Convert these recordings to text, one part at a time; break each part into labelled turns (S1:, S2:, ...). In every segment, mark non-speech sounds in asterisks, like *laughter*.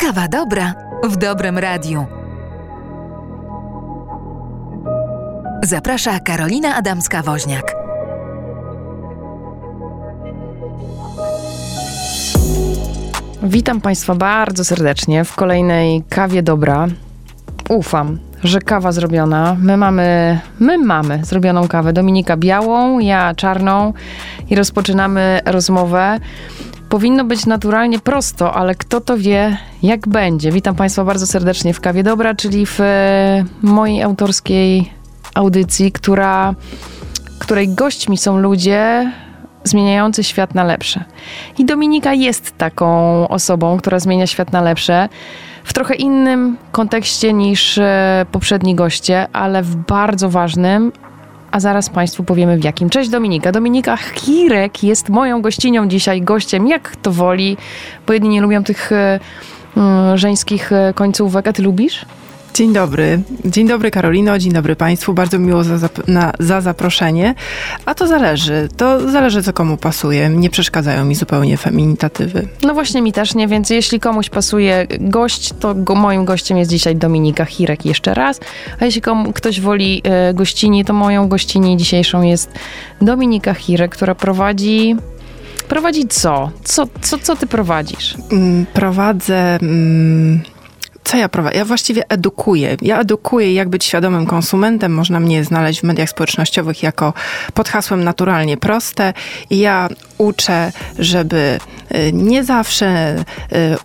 S1: Kawa dobra w dobrym radiu. Zaprasza Karolina Adamska-Woźniak.
S2: Witam Państwa bardzo serdecznie w kolejnej kawie dobra. Ufam, że kawa zrobiona. My mamy, my mamy zrobioną kawę. Dominika białą, ja czarną i rozpoczynamy rozmowę. Powinno być naturalnie prosto, ale kto to wie, jak będzie. Witam Państwa bardzo serdecznie w Kawie Dobra, czyli w e, mojej autorskiej audycji, która, której gośćmi są ludzie zmieniający świat na lepsze. I Dominika jest taką osobą, która zmienia świat na lepsze w trochę innym kontekście niż e, poprzedni goście, ale w bardzo ważnym, a zaraz Państwu powiemy w jakim. Cześć Dominika. Dominika Chirek jest moją gościnią dzisiaj, gościem, jak to woli, bo jedni nie lubią tych y, żeńskich e, końcówek, a Ty lubisz?
S3: Dzień dobry. Dzień dobry Karolino, dzień dobry Państwu. Bardzo miło za, na, za, zaproszenie. A to zależy. To zależy, co komu pasuje. Nie przeszkadzają mi zupełnie feminitatywy.
S2: No właśnie mi też nie, więc jeśli komuś pasuje gość, to go, moim gościem jest dzisiaj Dominika Hirek jeszcze raz. A jeśli komu, ktoś woli y, gościni, to moją gościni dzisiejszą jest Dominika Hirek, która prowadzi Prowadzi co? Co, co, co ty prowadzisz?
S3: Mm, prowadzę... Mm co ja prowadzę? Ja właściwie edukuję. Ja edukuję, jak być świadomym konsumentem. Można mnie znaleźć w mediach społecznościowych jako pod hasłem naturalnie proste. I ja uczę, żeby y, nie zawsze y,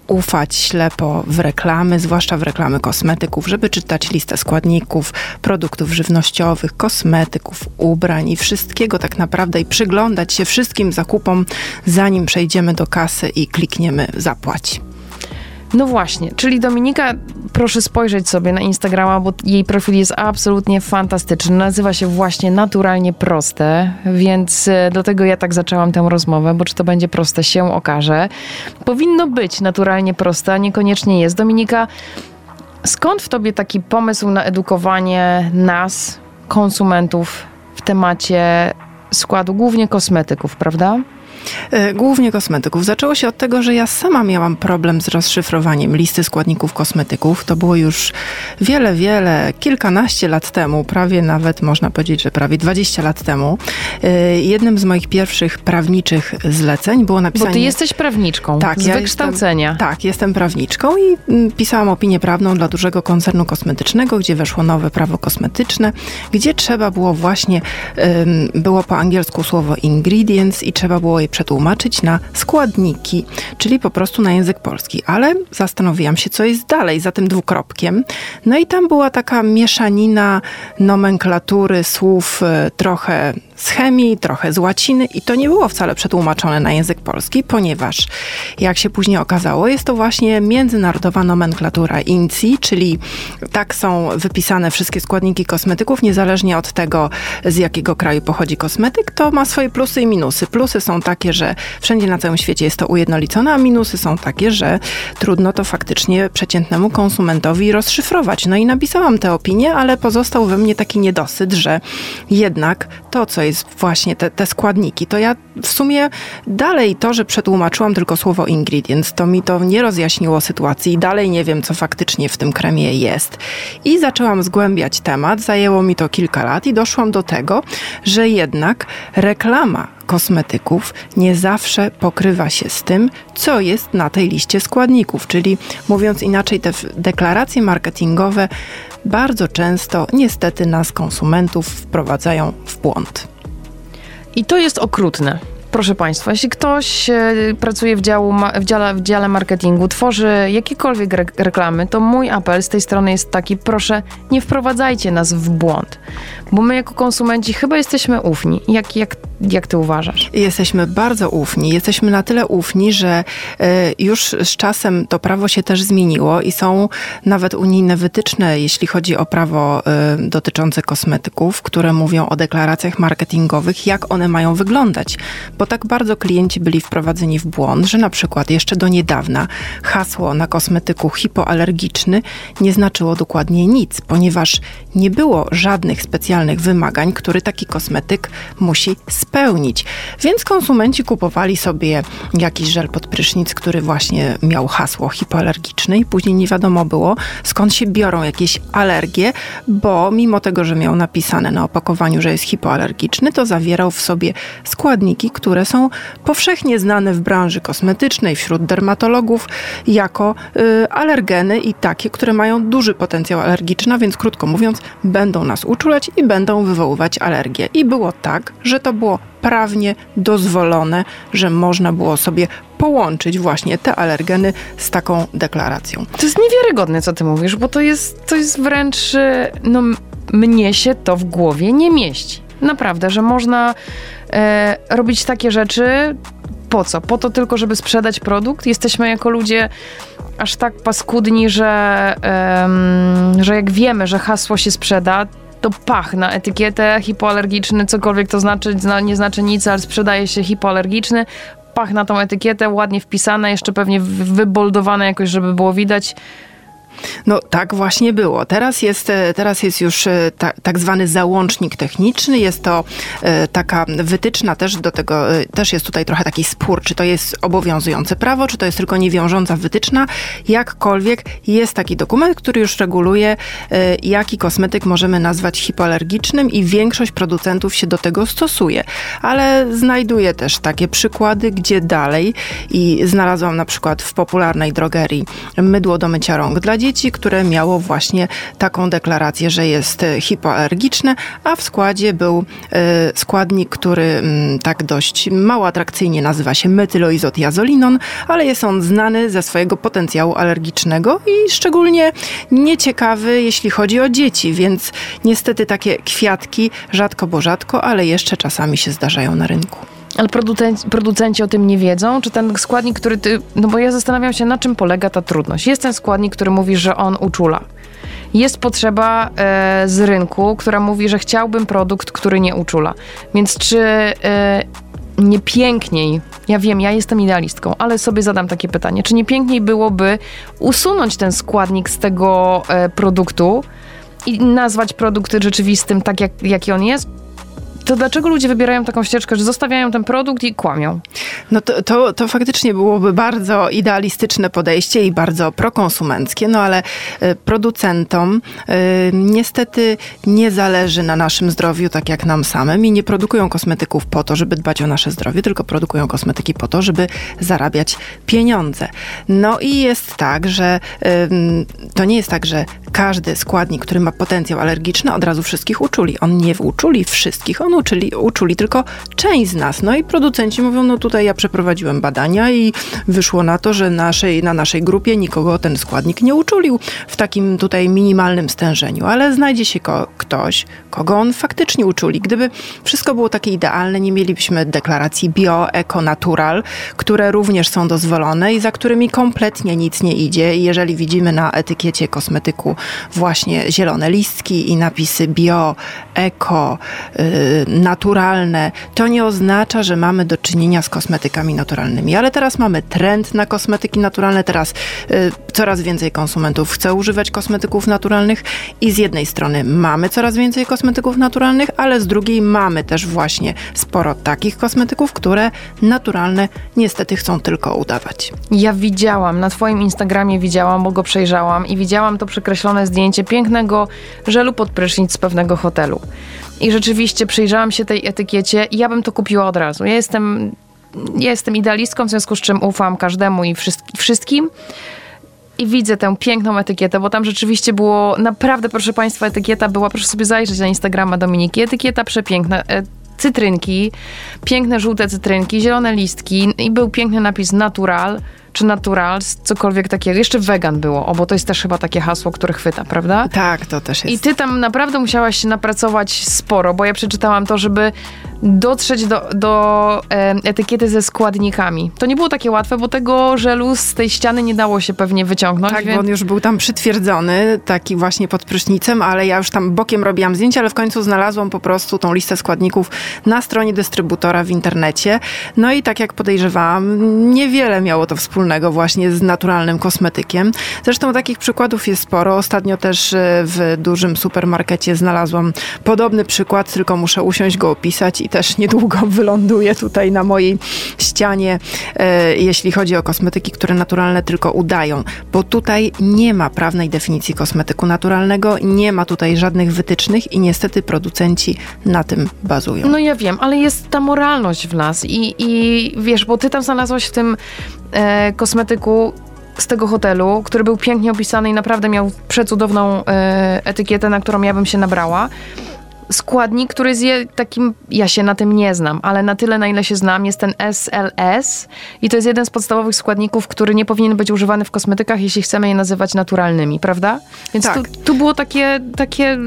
S3: ufać ślepo w reklamy, zwłaszcza w reklamy kosmetyków, żeby czytać listę składników, produktów żywnościowych, kosmetyków, ubrań i wszystkiego tak naprawdę i przyglądać się wszystkim zakupom, zanim przejdziemy do kasy i klikniemy zapłać.
S2: No właśnie, czyli Dominika, proszę spojrzeć sobie na Instagrama, bo jej profil jest absolutnie fantastyczny. Nazywa się właśnie Naturalnie Proste, więc e, dlatego ja tak zaczęłam tę rozmowę, bo czy to będzie proste się okaże. Powinno być naturalnie proste, a niekoniecznie jest. Dominika, skąd w tobie taki pomysł na edukowanie nas, konsumentów, w temacie składu głównie kosmetyków, prawda?
S3: E, głównie kosmetyków. Zaczęło się od tego, że ja sama miałam problem z rozszyfrowaniem listy składników kosmetyków. To było już wiele, wiele, kilkanaście lat temu, prawie nawet można powiedzieć, że prawie 20 lat temu. E, jednym z moich pierwszych prawniczych zleceń było napisanie...
S2: Bo ty jesteś prawniczką tak, z ja wykształcenia.
S3: Jestem, tak, jestem prawniczką i mm, pisałam opinię prawną dla dużego koncernu kosmetycznego, gdzie weszło nowe prawo kosmetyczne, gdzie trzeba było właśnie, było po angielsku słowo ingredients i trzeba było je przetłumaczyć na składniki, czyli po prostu na język polski. Ale zastanowiłam się, co jest dalej za tym dwukropkiem. No i tam była taka mieszanina nomenklatury słów e, trochę z chemii, trochę z łaciny i to nie było wcale przetłumaczone na język polski, ponieważ jak się później okazało, jest to właśnie międzynarodowa nomenklatura INCI, czyli tak są wypisane wszystkie składniki kosmetyków, niezależnie od tego, z jakiego kraju pochodzi kosmetyk, to ma swoje plusy i minusy. Plusy są takie, że wszędzie na całym świecie jest to ujednolicone, a minusy są takie, że trudno to faktycznie przeciętnemu konsumentowi rozszyfrować. No i napisałam tę opinię, ale pozostał we mnie taki niedosyt, że jednak to, co jest właśnie te, te składniki, to ja w sumie dalej to, że przetłumaczyłam tylko słowo ingredients, to mi to nie rozjaśniło sytuacji i dalej nie wiem, co faktycznie w tym kremie jest. I zaczęłam zgłębiać temat, zajęło mi to kilka lat i doszłam do tego, że jednak reklama kosmetyków nie zawsze pokrywa się z tym, co jest na tej liście składników. Czyli mówiąc inaczej, te deklaracje marketingowe bardzo często niestety nas konsumentów wprowadzają w błąd.
S2: I to jest okrutne. Proszę Państwa, jeśli ktoś e, pracuje w, działu, w, dziale, w dziale marketingu, tworzy jakiekolwiek re reklamy, to mój apel z tej strony jest taki: proszę, nie wprowadzajcie nas w błąd, bo my jako konsumenci chyba jesteśmy ufni. Jak, jak, jak Ty uważasz?
S3: Jesteśmy bardzo ufni. Jesteśmy na tyle ufni, że e, już z czasem to prawo się też zmieniło i są nawet unijne wytyczne, jeśli chodzi o prawo e, dotyczące kosmetyków, które mówią o deklaracjach marketingowych, jak one mają wyglądać. Bo bo tak bardzo klienci byli wprowadzeni w błąd, że na przykład jeszcze do niedawna hasło na kosmetyku hipoalergiczny nie znaczyło dokładnie nic, ponieważ nie było żadnych specjalnych specjalnych wymagań, który taki kosmetyk musi spełnić. Więc konsumenci kupowali sobie jakiś żel pod prysznic, który właśnie miał hasło hipoalergiczne i później nie wiadomo było, skąd się biorą jakieś alergie, bo mimo tego, że miał napisane na opakowaniu, że jest hipoalergiczny, to zawierał w sobie składniki, które są powszechnie znane w branży kosmetycznej, wśród dermatologów, jako y, alergeny i takie, które mają duży potencjał alergiczny, więc krótko mówiąc, będą nas uczulać i będą wywoływać alergię. I było tak, że to było prawnie dozwolone, że można było sobie połączyć właśnie te alergeny z taką deklaracją.
S2: To jest niewiarygodne, co ty mówisz, bo to jest, to jest wręcz, y, no mnie się to w głowie nie mieści. Naprawdę, że można e, robić takie rzeczy, po co? Po to tylko, żeby sprzedać produkt? Jesteśmy jako ludzie aż tak paskudni, że, że jak wiemy, że hasło się sprzeda, to pach na etykietę hipoalergiczny, cokolwiek to znaczy, nie znaczy nic, ale sprzedaje się hipoalergiczny. Pach na tą etykietę, ładnie wpisane, jeszcze pewnie wyboldowane jakoś, żeby było widać.
S3: No tak właśnie było. Teraz jest, e, teraz jest już e, ta, tak zwany załącznik techniczny. Jest to e, taka wytyczna też do tego, też jest tutaj trochę taki spór, czy to jest obowiązujące prawo, czy to jest tylko niewiążąca wytyczna. Jakkolwiek jest taki dokument, który już reguluje, jaki kosmetyk możemy nazwać hipoalergicznym i większość producentów się do tego stosuje. Ale znajduję też takie przykłady, gdzie dalej i znalazłam na przykład w popularnej drogerii mydło do mycia rąk dla dzieci, dzieci, które miało właśnie taką deklarację, że jest e, hipoalergiczne, a w składzie był e, składnik, który mm, tak dość mało atrakcyjnie nazywa się metyloizotiazolinon, ale jest on znany ze swojego potencjału alergicznego i szczególnie nieciekawy, jeśli chodzi o dzieci, więc niestety takie kwiatki rzadko bo rzadko, ale jeszcze czasami się zdarzają na rynku.
S2: Ale producenci, producenci o tym nie wiedzą? Czy ten składnik, który ty. No bo ja zastanawiam się, na czym polega ta trudność. Jest ten składnik, który mówi, że on uczula. Jest potrzeba e, z rynku, która mówi, że chciałbym produkt, który nie uczula. Więc czy e, nie piękniej, ja wiem, ja jestem idealistką, ale sobie zadam takie pytanie, czy nie piękniej byłoby usunąć ten składnik z tego e, produktu i nazwać produkt rzeczywistym tak, jak, jaki on jest? To dlaczego ludzie wybierają taką ścieżkę, że zostawiają ten produkt i kłamią?
S3: No to, to, to faktycznie byłoby bardzo idealistyczne podejście i bardzo prokonsumenckie, no ale e, producentom y, niestety nie zależy na naszym zdrowiu tak jak nam samym i nie produkują kosmetyków po to, żeby dbać o nasze zdrowie, tylko produkują kosmetyki po to, żeby zarabiać pieniądze. No i jest tak, że y, to nie jest tak, że każdy składnik, który ma potencjał alergiczny, od razu wszystkich uczuli. On nie uczuli wszystkich, on uczyli, uczuli tylko część z nas. No i producenci mówią, no tutaj ja przeprowadziłem badania i wyszło na to, że naszej, na naszej grupie nikogo ten składnik nie uczulił w takim tutaj minimalnym stężeniu, ale znajdzie się ko ktoś, kogo on faktycznie uczuli. Gdyby wszystko było takie idealne, nie mielibyśmy deklaracji bio, eko, natural, które również są dozwolone i za którymi kompletnie nic nie idzie. Jeżeli widzimy na etykiecie kosmetyku właśnie zielone listki i napisy bio, eko, yy, naturalne, to nie oznacza, że mamy do czynienia z kosmetykami naturalnymi. Ale teraz mamy trend na kosmetyki naturalne, teraz y, coraz więcej konsumentów chce używać kosmetyków naturalnych i z jednej strony mamy coraz więcej kosmetyków naturalnych, ale z drugiej mamy też właśnie sporo takich kosmetyków, które naturalne niestety chcą tylko udawać.
S2: Ja widziałam, na twoim Instagramie widziałam, bo go przejrzałam i widziałam to przekreślone zdjęcie pięknego żelu pod prysznic z pewnego hotelu. I rzeczywiście przyjrzałam się tej etykiecie i ja bym to kupiła od razu. Ja jestem, ja jestem idealistką, w związku z czym ufam każdemu i wszystkim. I widzę tę piękną etykietę, bo tam rzeczywiście było naprawdę, proszę Państwa, etykieta była, proszę sobie zajrzeć na Instagrama Dominiki, etykieta przepiękna e, cytrynki, piękne żółte cytrynki, zielone listki i był piękny napis natural czy naturals, cokolwiek takiego. Jeszcze vegan było, o, bo to jest też chyba takie hasło, które chwyta, prawda?
S3: Tak, to też jest.
S2: I ty tam naprawdę musiałaś się napracować sporo, bo ja przeczytałam to, żeby dotrzeć do, do e, etykiety ze składnikami. To nie było takie łatwe, bo tego żelu z tej ściany nie dało się pewnie wyciągnąć.
S3: Tak,
S2: więc...
S3: bo on już był tam przytwierdzony, taki właśnie pod prysznicem, ale ja już tam bokiem robiłam zdjęcia, ale w końcu znalazłam po prostu tą listę składników na stronie dystrybutora w internecie. No i tak jak podejrzewałam, niewiele miało to wspólnego właśnie z naturalnym kosmetykiem. Zresztą takich przykładów jest sporo. Ostatnio też e, w dużym supermarkecie znalazłam podobny przykład, tylko muszę usiąść go opisać i też niedługo *laughs* wyląduje tutaj na mojej ścianie, e, jeśli chodzi o kosmetyki, które naturalne tylko udają, bo tutaj nie ma prawnej definicji kosmetyku naturalnego, nie ma tutaj żadnych wytycznych i niestety producenci na tym bazują.
S2: No ja wiem, ale jest ta moralność w nas i, i wiesz, bo ty tam znalazłaś w tym e, kosmetyku z tego hotelu, który był pięknie opisany i naprawdę miał przecudowną e, etykietę, na którą ja bym się nabrała składnik, który jest je, takim, ja się na tym nie znam, ale na tyle, na ile się znam, jest ten SLS i to jest jeden z podstawowych składników, który nie powinien być używany w kosmetykach, jeśli chcemy je nazywać naturalnymi, prawda? Więc
S3: Tak.
S2: tu, tu było takie, takie,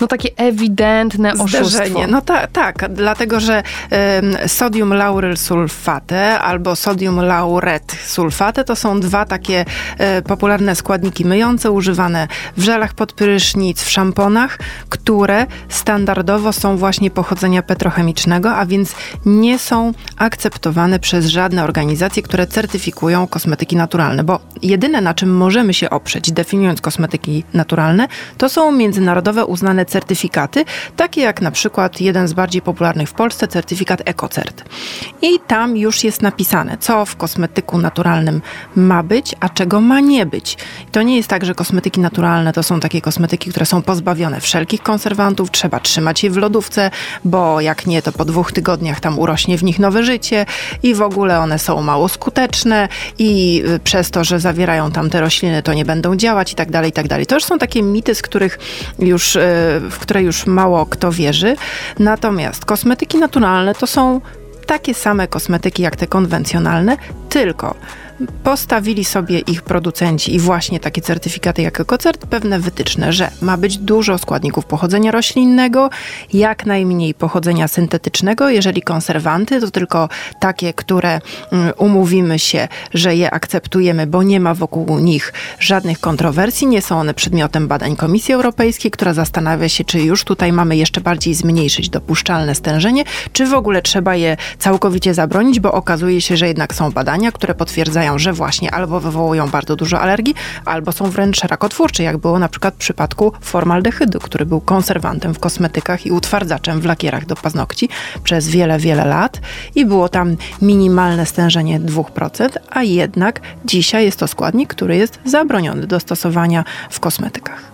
S2: no takie ewidentne oszustwo.
S3: Zderzenie. No ta, tak, dlatego że em, sodium lauryl sulfate albo sodium lauret sulfate to są dwa takie e, popularne składniki myjące używane w żelach pod prysznic, w szamponach, które standardowo są właśnie pochodzenia petrochemicznego, a więc nie są akceptowane przez żadne organizacje, które certyfikują kosmetyki naturalne, bo jedyne na czym możemy się oprzeć, definiując kosmetyki naturalne, to są międzynarodowe uznane certyfikaty, takie jak na przykład jeden z bardziej popularnych w Polsce, certyfikat EcoCert. I tam już jest napisane, co w kosmetyku naturalnym ma być, a czego ma nie być. To nie jest tak, że kosmetyki naturalne to są takie kosmetyki, które są pozbawione wszelkich konserwantów, trzeba trzymać je w lodówce, bo jak nie, to po dwóch tygodniach tam urośnie w nich nowe życie i w ogóle one są mało skuteczne i y, przez to, że zawierają tam te rośliny, to nie będą działać i tak dalej, i tak dalej. To już są takie mity, z których już, y, w które już mało kto wierzy. Natomiast kosmetyki naturalne to są takie same kosmetyki jak te konwencjonalne, tylko postawili sobie ich producenci i właśnie takie certyfikaty jak EcoCert pewne wytyczne, że ma być dużo składników pochodzenia roślinnego, jak najmniej pochodzenia syntetycznego, jeżeli konserwanty to tylko takie, które mm, umówimy się, że je akceptujemy, bo nie ma wokół nich żadnych kontrowersji, nie są one przedmiotem badań Komisji Europejskiej, która zastanawia się, czy już tutaj mamy jeszcze bardziej zmniejszyć dopuszczalne stężenie, czy w ogóle trzeba je całkowicie zabronić, bo okazuje się, że jednak są badania, które potwierdzają, że właśnie albo wywołują bardzo dużo alergii, albo są wręcz rakotwórcze, jak było na przykład w przypadku formaldehydu, który był konserwantem w kosmetykach i utwardzaczem w lakierach do paznokci przez wiele, wiele lat i było tam minimalne stężenie 2%, a jednak dzisiaj jest to składnik, który jest zabroniony do stosowania w kosmetykach.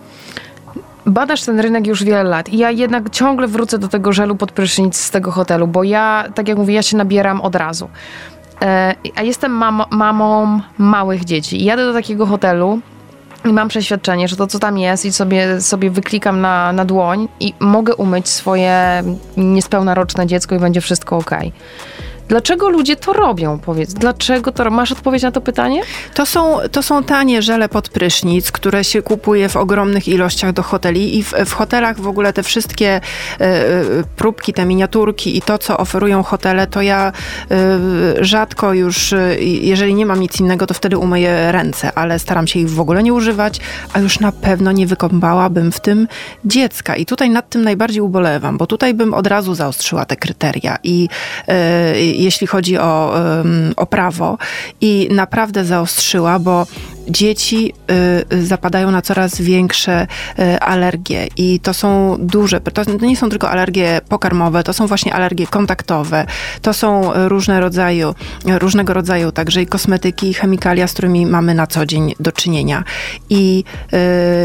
S2: Badasz ten rynek już wiele lat i ja jednak ciągle wrócę do tego żelu pod prysznic z tego hotelu, bo ja, tak jak mówię, ja się nabieram od razu. E, a jestem mam, mamą małych dzieci i jadę do takiego hotelu i mam przeświadczenie, że to, co tam jest i sobie, sobie wyklikam na, na dłoń i mogę umyć swoje niespełnaroczne dziecko i będzie wszystko ok. Dlaczego ludzie to robią? Powiedz, dlaczego to? Masz odpowiedź na to pytanie?
S3: To są, to są tanie żele pod prysznic, które się kupuje w ogromnych ilościach do hoteli i w, w hotelach w ogóle te wszystkie e, próbki, te miniaturki i to, co oferują hotele, to ja e, rzadko już, e, jeżeli nie mam nic innego, to wtedy umyję ręce, ale staram się ich w ogóle nie używać, a już na pewno nie wykąpałabym w tym dziecka. I tutaj nad tym najbardziej ubolewam, bo tutaj bym od razu zaostrzyła te kryteria i jeśli chodzi o, o prawo i naprawdę zaostrzyła, bo dzieci y, zapadają na coraz większe y, alergie i to są duże, to nie są tylko alergie pokarmowe, to są właśnie alergie kontaktowe, to są różne rodzaju, różnego rodzaju także i kosmetyki, i chemikalia, z którymi mamy na co dzień do czynienia. I y,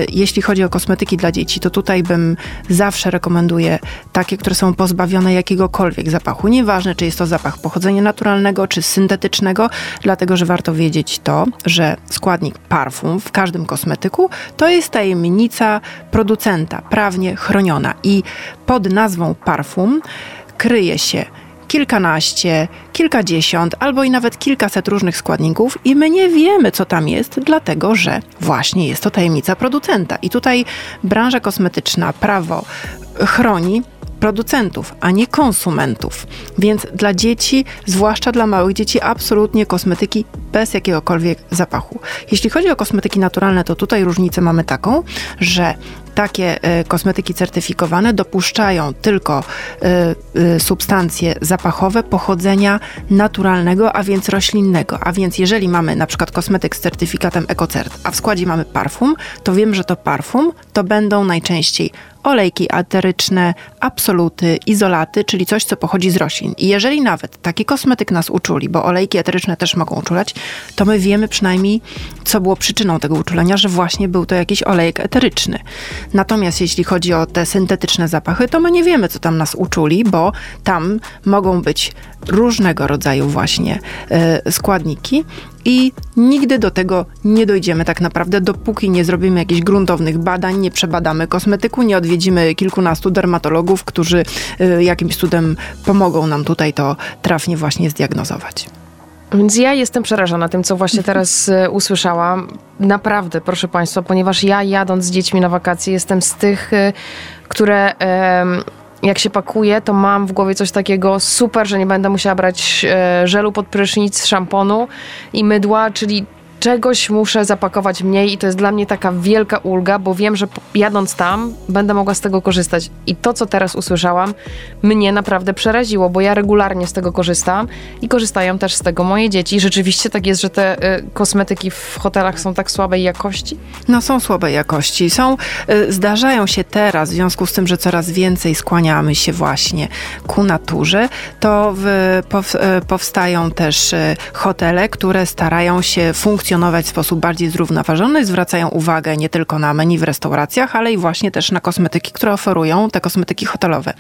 S3: jeśli chodzi o kosmetyki dla dzieci, to tutaj bym zawsze rekomenduję takie, które są pozbawione jakiegokolwiek zapachu. Nieważne, czy jest to zapach pochodzenia naturalnego, czy syntetycznego, dlatego, że warto wiedzieć to, że składnik parfum w każdym kosmetyku to jest tajemnica producenta, prawnie chroniona. I pod nazwą parfum kryje się kilkanaście, kilkadziesiąt albo i nawet kilkaset różnych składników i my nie wiemy, co tam jest, dlatego że właśnie jest to tajemnica producenta. I tutaj branża kosmetyczna, prawo chroni producentów, a nie konsumentów. Więc dla dzieci, zwłaszcza dla małych dzieci, absolutnie kosmetyki bez jakiegokolwiek zapachu. Jeśli chodzi o kosmetyki naturalne, to tutaj różnicę mamy taką, że takie e, kosmetyki certyfikowane dopuszczają tylko e, e, substancje zapachowe pochodzenia naturalnego, a więc roślinnego. A więc jeżeli mamy na przykład kosmetyk z certyfikatem EcoCert, a w składzie mamy parfum, to wiem, że to parfum to będą najczęściej olejki ateryczne, absoluty, izolaty, czyli coś, co pochodzi z roślin. I jeżeli nawet taki kosmetyk nas uczuli, bo olejki eteryczne też mogą uczulać, to my wiemy przynajmniej, co było przyczyną tego uczulenia, że właśnie był to jakiś olejek eteryczny. Natomiast jeśli chodzi o te syntetyczne zapachy, to my nie wiemy, co tam nas uczuli, bo tam mogą być różnego rodzaju właśnie y, składniki i nigdy do tego nie dojdziemy tak naprawdę, dopóki nie zrobimy jakichś gruntownych badań, nie przebadamy kosmetyku, nie odwiedzimy kilkunastu dermatologów, którzy y, jakimś cudem pomogą nam tutaj to trafnie właśnie zdiagnozować.
S2: Więc ja jestem przerażona tym, co właśnie teraz e, usłyszałam. Naprawdę, proszę Państwa, ponieważ ja jadąc z dziećmi na wakacje jestem z tych, e, które jak się pakuję, to mam w głowie coś takiego super, że nie będę musiała brać e, żelu pod prysznic, szamponu i mydła, czyli czegoś muszę zapakować mniej i to jest dla mnie taka wielka ulga, bo wiem, że jadąc tam będę mogła z tego korzystać. I to, co teraz usłyszałam, mnie naprawdę przeraziło, bo ja regularnie z tego korzystam i korzystają też z tego moje dzieci. Rzeczywiście tak jest, że te y, kosmetyki w hotelach są tak słabej jakości?
S3: No są słabej jakości. Są, y, zdarzają się teraz, w związku z tym, że coraz więcej skłaniamy się właśnie ku naturze, to w, pow, y, powstają też y, hotele, które starają się funkcjonować funkcjonować w sposób bardziej zrównoważony, zwracają uwagę nie tylko na menu w restauracjach, ale i właśnie też na kosmetyki, które oferują te kosmetyki hotelowe.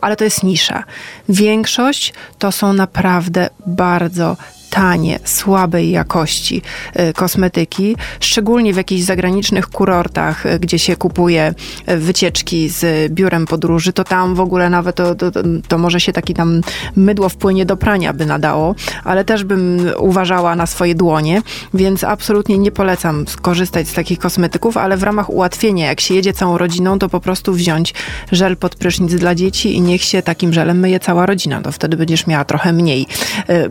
S3: Ale to jest nisza. Większość to są naprawdę bardzo tanie, słabej jakości e, kosmetyki, szczególnie w jakichś zagranicznych kurortach, e, gdzie się kupuje e, wycieczki z biurem podróży, to tam w ogóle nawet to, to, to może się taki tam mydło wpłynie do prania by nadało, ale też bym uważała na swoje dłonie, więc absolutnie nie polecam skorzystać z takich kosmetyków, ale w ramach ułatwienia, jak się jedzie całą rodziną, to po prostu wziąć żel pod prysznic dla dzieci i niech się takim żelem myje cała rodzina, to wtedy będziesz miała trochę mniej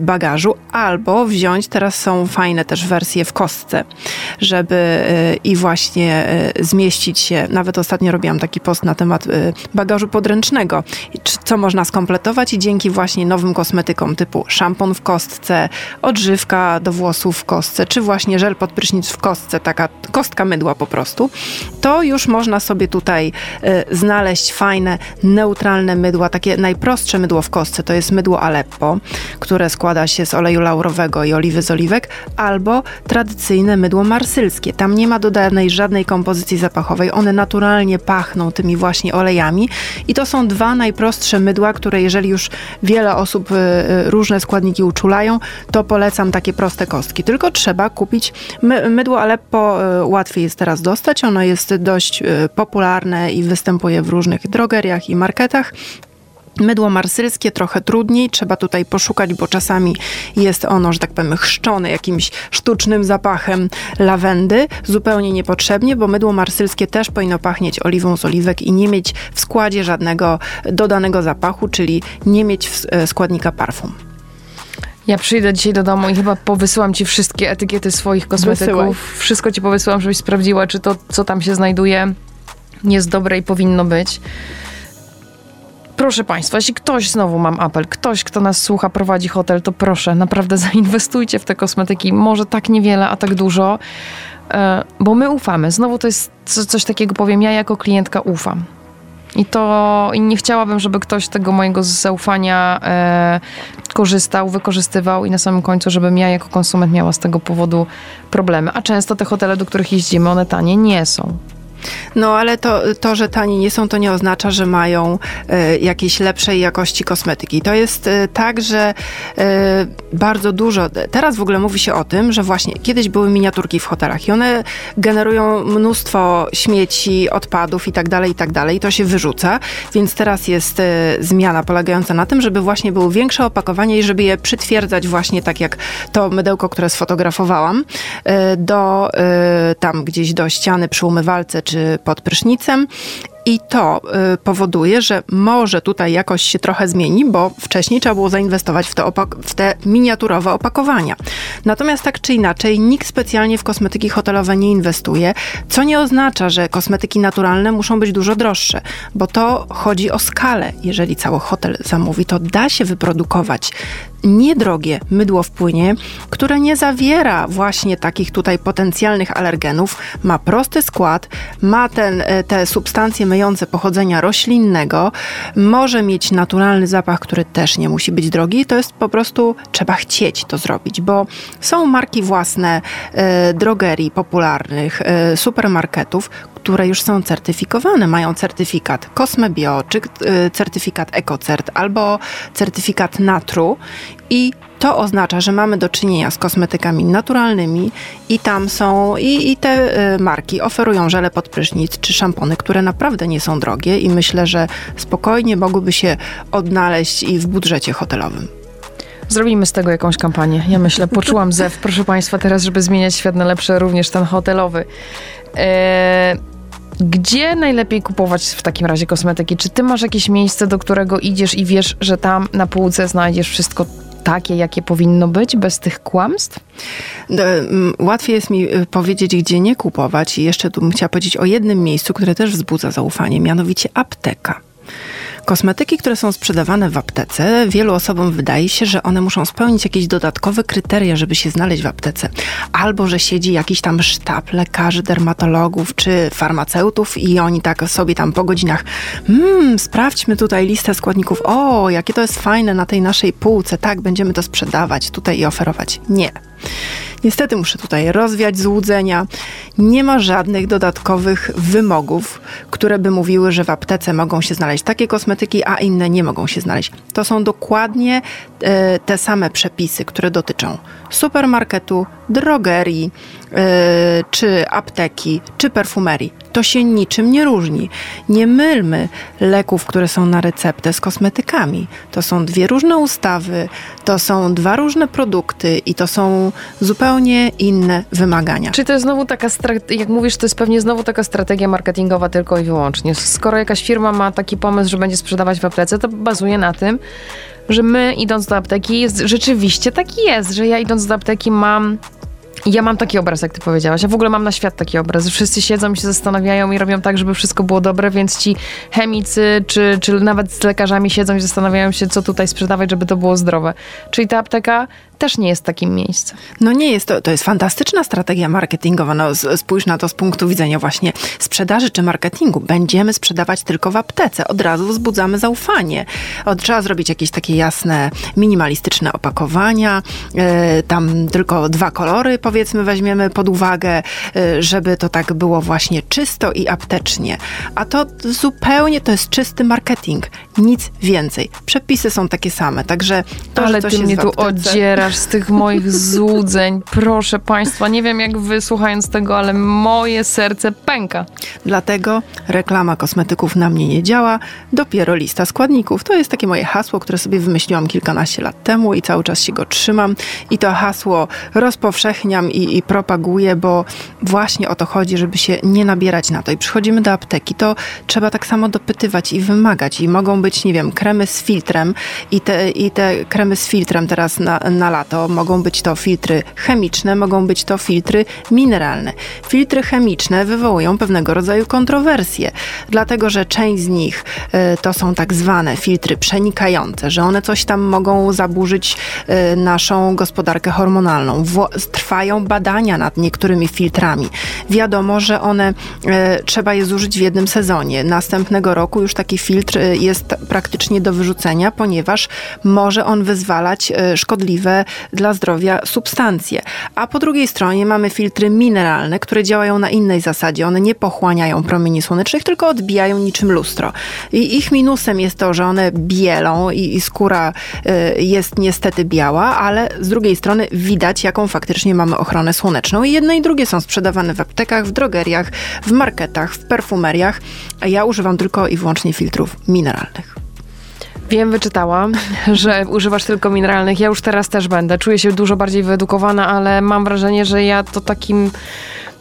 S3: bagażu, a albo wziąć, teraz są fajne też wersje w kostce, żeby y, i właśnie y, zmieścić się. Nawet ostatnio robiłam taki post na temat y, bagażu podręcznego, co można skompletować? I dzięki właśnie nowym kosmetykom typu szampon w kostce, odżywka do włosów w kostce, czy właśnie żel pod prysznic w kostce, taka kostka mydła po prostu, to już można sobie tutaj znaleźć fajne, neutralne mydła, takie najprostsze mydło w kostce, to jest mydło Aleppo, które składa się z oleju laurowego, laurowego i oliwy z oliwek, albo tradycyjne mydło marsylskie. Tam nie ma dodanej żadnej kompozycji zapachowej, one naturalnie pachną tymi właśnie olejami i to są dwa najprostsze mydła, które jeżeli już wiele osób y, y, różne składniki uczulają, to polecam takie proste kostki. Tylko trzeba kupić my, mydło Aleppo, y, łatwiej jest teraz dostać, ono jest dość popularne i występuje w różnych drogeriach i marketach. Mydło marsylskie trochę trudniej, trzeba tutaj poszukać, bo czasami jest ono, że tak powiem, chrzczone jakimś sztucznym zapachem lawendy, zupełnie niepotrzebnie, bo mydło marsylskie też powinno pachnieć oliwą z oliwek i nie mieć w składzie żadnego dodanego zapachu, czyli nie mieć e, składnika parfum.
S2: Ja przyjdę dzisiaj do domu i chyba powysyłam ci wszystkie etykiety swoich kosmetyków. Wysyłaj. Wszystko ci powysyłam, żebyś sprawdziła, czy to, co tam się znajduje, jest dobre i powinno być. Proszę Państwa, jeśli ktoś, znowu mam apel, ktoś, kto nas słucha, prowadzi hotel, to proszę, naprawdę *laughs* zainwestujcie w te kosmetyki. Może tak niewiele, a tak dużo, e, bo my ufamy. Znowu to jest coś takiego, powiem, ja jako klientka ufam. I to i nie chciałabym, żeby ktoś tego mojego zaufania e, korzystał, wykorzystywał i na samym końcu, żebym ja jako konsument miała z tego powodu problemy. A często te hotele, do których jeździmy, one tanie nie są.
S3: No ale to, to, że tani nie są, to nie oznacza, że mają y, jakiejś lepszej jakości kosmetyki. To jest y, tak, że y, bardzo dużo, teraz w ogóle mówi się o tym, że właśnie kiedyś były miniaturki w hotelach i one generują mnóstwo śmieci, odpadów i tak dalej, i tak dalej. I to się wyrzuca, więc teraz jest zmiana polegająca na tym, żeby właśnie było większe opakowanie i żeby je przytwierdzać właśnie tak jak to mydełko, które sfotografowałam, do tam gdzieś do ściany przy umywalce czy pod prysznicem I to y, powoduje, że może tutaj jakoś się trochę zmieni, bo wcześniej trzeba było zainwestować w, to w te miniaturowe opakowania. Natomiast tak czy inaczej, nikt specjalnie w kosmetyki hotelowe nie inwestuje, co nie oznacza, że kosmetyki naturalne muszą być dużo droższe, bo to chodzi o skalę. Jeżeli cały hotel zamówi, to da się wyprodukować niedrogie mydło w płynie, które nie zawiera właśnie takich tutaj potencjalnych alergenów, ma prosty skład, ma ten, e, te substancje myjące pochodzenia roślinnego, może mieć naturalny zapach, który też nie musi być drogi. To jest po prostu, trzeba chcieć to zrobić, bo są marki własne e, drogerii popularnych, e, supermarketów, które już są certyfikowane, mają certyfikat Cosmebio, czy e, certyfikat EcoCert, albo certyfikat Natru i to oznacza, że mamy do czynienia z kosmetykami naturalnymi i tam są, i, i te y, marki oferują żele pod prysznic czy szampony, które naprawdę nie są drogie i myślę, że spokojnie mogłyby się odnaleźć i w budżecie hotelowym.
S2: Zrobimy z tego jakąś kampanię. Ja myślę, poczułam zew, proszę Państwa, teraz, żeby zmieniać świat na lepsze, również ten hotelowy. Eee, gdzie najlepiej kupować w takim razie kosmetyki? Czy ty masz jakieś miejsce, do którego idziesz i wiesz, że tam na półce znajdziesz wszystko takie, jakie powinno być, bez tych kłamstw?
S3: Łatwiej jest mi y, powiedzieć, gdzie nie kupować. I jeszcze tu bym chciała powiedzieć o jednym miejscu, które też wzbudza zaufanie, mianowicie apteka. Kosmetyki, które są sprzedawane w aptece, wielu osobom wydaje się, że one muszą spełnić jakieś dodatkowe kryteria, żeby się znaleźć w aptece. Albo, że siedzi jakiś tam sztab lekarzy, dermatologów czy farmaceutów i oni tak sobie tam po godzinach mmm, sprawdźmy tutaj listę składników. O, jakie to jest fajne na tej naszej półce. Tak, będziemy to sprzedawać tutaj i oferować. Nie. Niestety muszę tutaj rozwiać złudzenia. Nie ma żadnych dodatkowych wymogów, które by mówiły, że w aptece mogą się znaleźć takie kosmetyki, a inne nie mogą się znaleźć. To są dokładnie e, te same przepisy, które dotyczą supermarketu, drogerii, czy apteki, czy perfumerii. To się niczym nie różni. Nie mylmy leków, które są na receptę z kosmetykami. To są dwie różne ustawy, to są dwa różne produkty i to są zupełnie inne wymagania.
S2: Czy to jest znowu taka, jak mówisz, to jest pewnie znowu taka strategia marketingowa tylko i wyłącznie. Skoro jakaś firma ma taki pomysł, że będzie sprzedawać w aptece, to bazuje na tym, że my idąc do apteki, jest, rzeczywiście tak jest, że ja idąc do apteki mam ja mam taki obraz, jak ty powiedziałaś. Ja w ogóle mam na świat taki obraz. Wszyscy siedzą się zastanawiają i robią tak, żeby wszystko było dobre, więc ci chemicy, czy, czy nawet z lekarzami siedzą i zastanawiają się, co tutaj sprzedawać, żeby to było zdrowe. Czyli ta apteka też nie jest takim miejscem.
S3: No nie jest to, to jest fantastyczna strategia marketingowa. No, spójrz na to z punktu widzenia właśnie sprzedaży czy marketingu. Będziemy sprzedawać tylko w aptece. Od razu wzbudzamy zaufanie. Od, trzeba zrobić jakieś takie jasne, minimalistyczne opakowania. E, tam tylko dwa kolory powiedzmy weźmiemy pod uwagę, e, żeby to tak było właśnie czysto i aptecznie. A to zupełnie to jest czysty marketing. Nic więcej. Przepisy są takie same. Także to,
S2: Ale
S3: że
S2: ty mnie tu z tych moich złudzeń. Proszę Państwa, nie wiem jak Wy słuchając tego, ale moje serce pęka.
S3: Dlatego reklama kosmetyków na mnie nie działa, dopiero lista składników. To jest takie moje hasło, które sobie wymyśliłam kilkanaście lat temu i cały czas się go trzymam. I to hasło rozpowszechniam i, i propaguję, bo właśnie o to chodzi, żeby się nie nabierać na to. I przychodzimy do apteki, to trzeba tak samo dopytywać i wymagać. I mogą być, nie wiem, kremy z filtrem i te, i te kremy z filtrem teraz na, na lato. Mogą być to filtry chemiczne, mogą być to filtry mineralne. Filtry chemiczne wywołują pewnego rodzaju kontrowersje, dlatego że część z nich y, to są tak zwane filtry przenikające, że one coś tam mogą zaburzyć y, naszą gospodarkę hormonalną. trwają badania nad niektórymi filtrami. Wiadomo, że one y, trzeba je zużyć w jednym sezonie. Następnego roku już taki filtr jest praktycznie do wyrzucenia, ponieważ może on wyzwalać szkodliwe dla zdrowia substancje. A po drugiej stronie mamy filtry mineralne, które działają na innej zasadzie. One nie pochłaniają promieni słonecznych, tylko odbijają niczym lustro. I ich minusem jest to, że one bielą i, i skóra y, jest niestety biała, ale z drugiej strony widać, jaką faktycznie mamy ochronę słoneczną. I jedne i drugie są sprzedawane w aptekach, w drogeriach, w marketach, w perfumeriach, a ja używam tylko i wyłącznie filtrów mineralnych.
S2: Wiem, wyczytałam, *laughs* że używasz tylko mineralnych. Ja już teraz też będę. Czuję się dużo bardziej wyedukowana, ale mam wrażenie, że ja to takim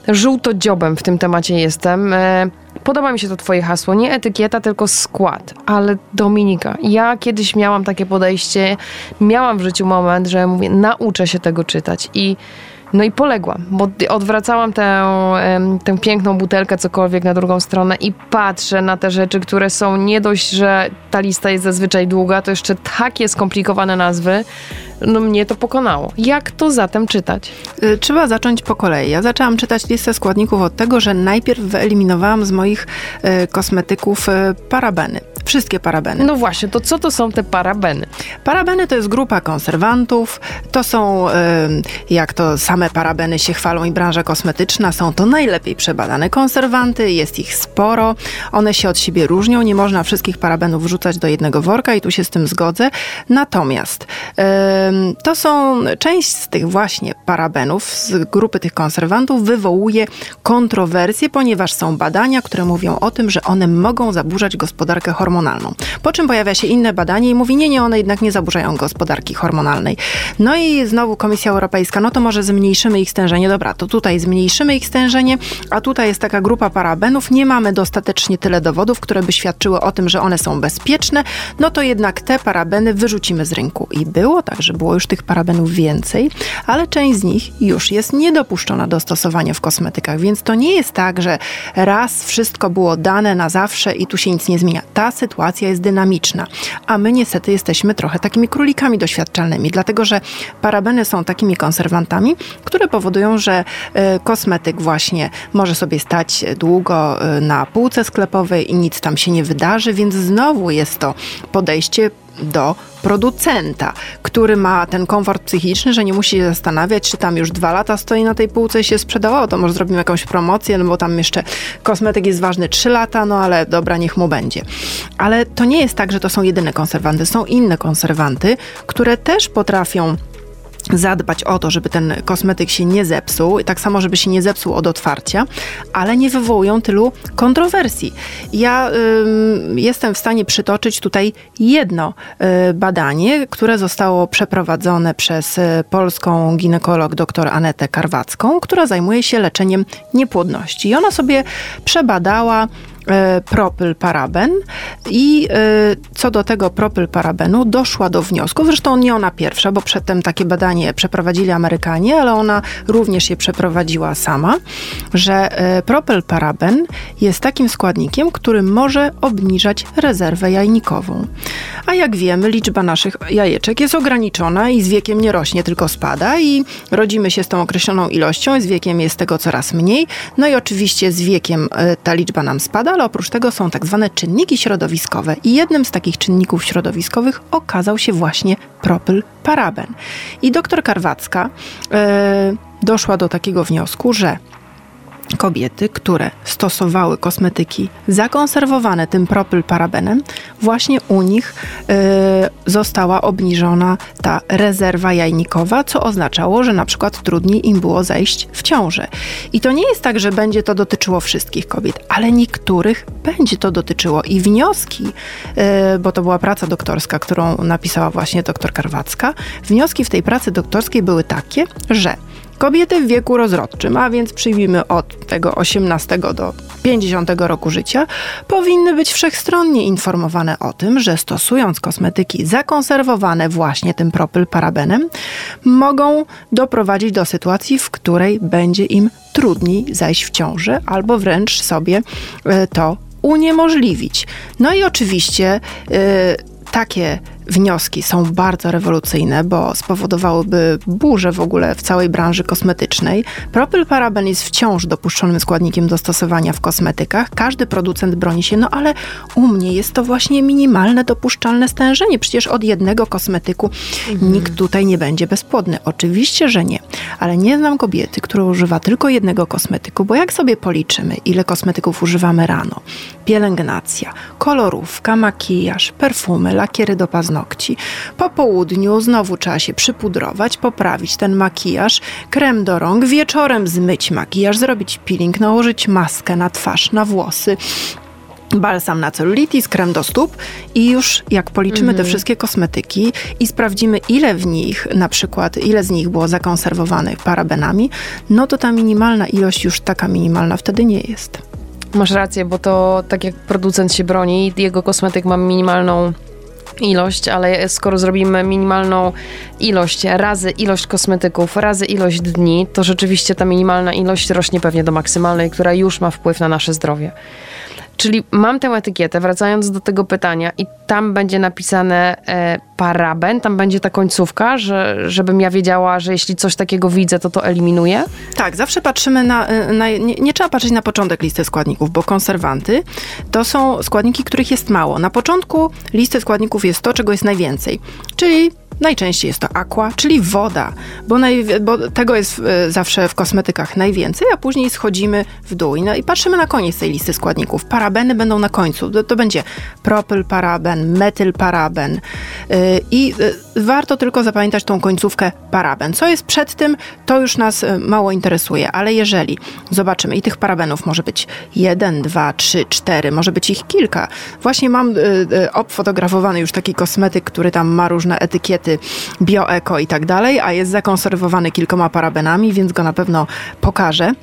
S2: żółtodziobem w tym temacie jestem. E, podoba mi się to twoje hasło, nie etykieta, tylko skład. Ale Dominika, ja kiedyś miałam takie podejście, miałam w życiu moment, że mówię, nauczę się tego czytać i no i poległam, bo odwracałam tę, tę piękną butelkę, cokolwiek na drugą stronę i patrzę na te rzeczy, które są nie dość, że ta lista jest zazwyczaj długa, to jeszcze takie skomplikowane nazwy, no mnie to pokonało. Jak to zatem czytać?
S3: Y, trzeba zacząć po kolei. Ja zaczęłam czytać listę składników od tego, że najpierw wyeliminowałam z moich y, kosmetyków y, parabeny. Wszystkie parabeny.
S2: No właśnie, to co to są te parabeny?
S3: Parabeny to jest grupa konserwantów. To są, jak to same parabeny się chwalą i branża kosmetyczna, są to najlepiej przebadane konserwanty. Jest ich sporo. One się od siebie różnią. Nie można wszystkich parabenów wrzucać do jednego worka i tu się z tym zgodzę. Natomiast to są część z tych właśnie parabenów, z grupy tych konserwantów wywołuje kontrowersje, ponieważ są badania, które mówią o tym, że one mogą zaburzać gospodarkę hormonalną. Po czym pojawia się inne badanie i mówi, nie, nie, one jednak nie zaburzają gospodarki hormonalnej. No i znowu Komisja Europejska, no to może zmniejszymy ich stężenie. Dobra, to tutaj zmniejszymy ich stężenie, a tutaj jest taka grupa parabenów, nie mamy dostatecznie tyle dowodów, które by świadczyły o tym, że one są bezpieczne, no to jednak te parabeny wyrzucimy z rynku. I było tak, że było już tych parabenów więcej, ale część z nich już jest niedopuszczona do stosowania w kosmetykach, więc to nie jest tak, że raz wszystko było dane na zawsze i tu się nic nie zmienia. Ta sytuacja jest dynamiczna, a my niestety jesteśmy trochę takimi królikami doświadczalnymi, dlatego że parabeny są takimi konserwantami, które powodują, że e, kosmetyk właśnie może sobie stać długo e, na półce sklepowej i nic tam się nie wydarzy, więc znowu jest to podejście do producenta, który ma ten komfort psychiczny, że nie musi się zastanawiać, czy tam już dwa lata stoi na tej półce i się sprzedawało, to może zrobimy jakąś promocję, no bo tam jeszcze kosmetyk jest ważny trzy lata, no ale dobra, niech mu będzie. Ale to nie jest tak, że to są jedyne konserwanty, są inne konserwanty, które też potrafią zadbać o to, żeby ten kosmetyk się nie zepsuł, tak samo, żeby się nie zepsuł od otwarcia, ale nie wywołują tylu kontrowersji. Ja y, jestem w stanie przytoczyć tutaj jedno y, badanie, które zostało przeprowadzone przez y, polską ginekolog dr Anetę Karwacką, która zajmuje się leczeniem niepłodności. I ona sobie przebadała propylparaben i e, co do tego propylparabenu doszła do wniosku, zresztą nie ona pierwsza, bo przedtem takie badanie przeprowadzili Amerykanie, ale ona również je przeprowadziła sama, że e, propylparaben jest takim składnikiem, który może obniżać rezerwę jajnikową. A jak wiemy, liczba naszych jajeczek jest ograniczona i z wiekiem nie rośnie, tylko spada i rodzimy się z tą określoną ilością, z wiekiem jest tego coraz mniej. No i oczywiście z wiekiem ta liczba nam spada, ale oprócz tego są tak zwane czynniki środowiskowe i jednym z takich czynników środowiskowych okazał się właśnie propylparaben. I doktor Karwacka e, doszła do takiego wniosku, że kobiety, które stosowały kosmetyki zakonserwowane tym propylparabenem, właśnie u nich y, została obniżona ta rezerwa jajnikowa, co oznaczało, że na przykład trudniej im było zejść w ciążę. I to nie jest tak, że będzie to dotyczyło wszystkich kobiet, ale niektórych będzie to dotyczyło. I wnioski, y, bo to była praca doktorska, którą napisała właśnie doktor Karwacka, wnioski w tej pracy doktorskiej były takie, że Kobiety w wieku rozrodczym, a więc przyjmijmy od tego 18 do 50 roku życia, powinny być wszechstronnie informowane o tym, że stosując kosmetyki zakonserwowane właśnie tym propylparabenem, mogą doprowadzić do sytuacji, w której będzie im trudniej zajść w ciążę albo wręcz sobie e, to uniemożliwić. No i oczywiście yy, takie wnioski są bardzo rewolucyjne, bo spowodowałyby burzę w ogóle w całej branży kosmetycznej. Propylparaben jest wciąż dopuszczonym składnikiem do stosowania w kosmetykach. Każdy producent broni się, no ale u mnie jest to właśnie minimalne dopuszczalne stężenie. Przecież od jednego kosmetyku mhm. nikt tutaj nie będzie bezpłodny. Oczywiście, że nie. Ale nie znam kobiety, która używa tylko jednego kosmetyku, bo jak sobie policzymy, ile kosmetyków używamy rano? Pielęgnacja, kolorówka, makijaż, perfumy, lakiery do paznokci, paznokci. Po południu znowu trzeba się przypudrować, poprawić ten makijaż, krem do rąk, wieczorem zmyć makijaż, zrobić peeling, nałożyć maskę na twarz, na włosy balsam na celulitis, krem do stóp i już jak policzymy te mhm. wszystkie kosmetyki i sprawdzimy ile w nich, na przykład ile z nich było zakonserwowanych parabenami, no to ta minimalna ilość już taka minimalna wtedy nie jest.
S2: Masz rację, bo to tak jak producent się broni, jego kosmetyk ma minimalną ilość, ale skoro zrobimy minimalną ilość razy ilość kosmetyków, razy ilość dni, to rzeczywiście ta minimalna ilość rośnie pewnie do maksymalnej, która już ma wpływ na nasze zdrowie. Czyli mam tę etykietę, wracając do tego pytania, i tam będzie napisane e, paraben, tam będzie ta końcówka, że, żebym ja wiedziała, że jeśli coś takiego widzę, to to eliminuję?
S3: Tak, zawsze patrzymy na. E, na nie, nie, trzeba patrzeć na początek listy składników, bo konserwanty to są składniki, których jest mało. Na początku listy składników jest to, czego jest najwięcej, czyli Najczęściej jest to aqua, czyli woda, bo, naj, bo tego jest e, zawsze w kosmetykach najwięcej, a później schodzimy w dół i, no, i patrzymy na koniec tej listy składników. Parabeny będą na końcu. To, to będzie propylparaben, metylparaben yy, i yy, warto tylko zapamiętać tą końcówkę paraben. Co jest przed tym, to już nas mało interesuje, ale jeżeli zobaczymy i tych parabenów może być jeden, dwa, trzy, cztery, może być ich kilka. Właśnie mam obfotografowany już taki kosmetyk, który tam ma różne etykiety bioeko i tak dalej, a jest zakonserwowany kilkoma parabenami, więc go na pewno pokażę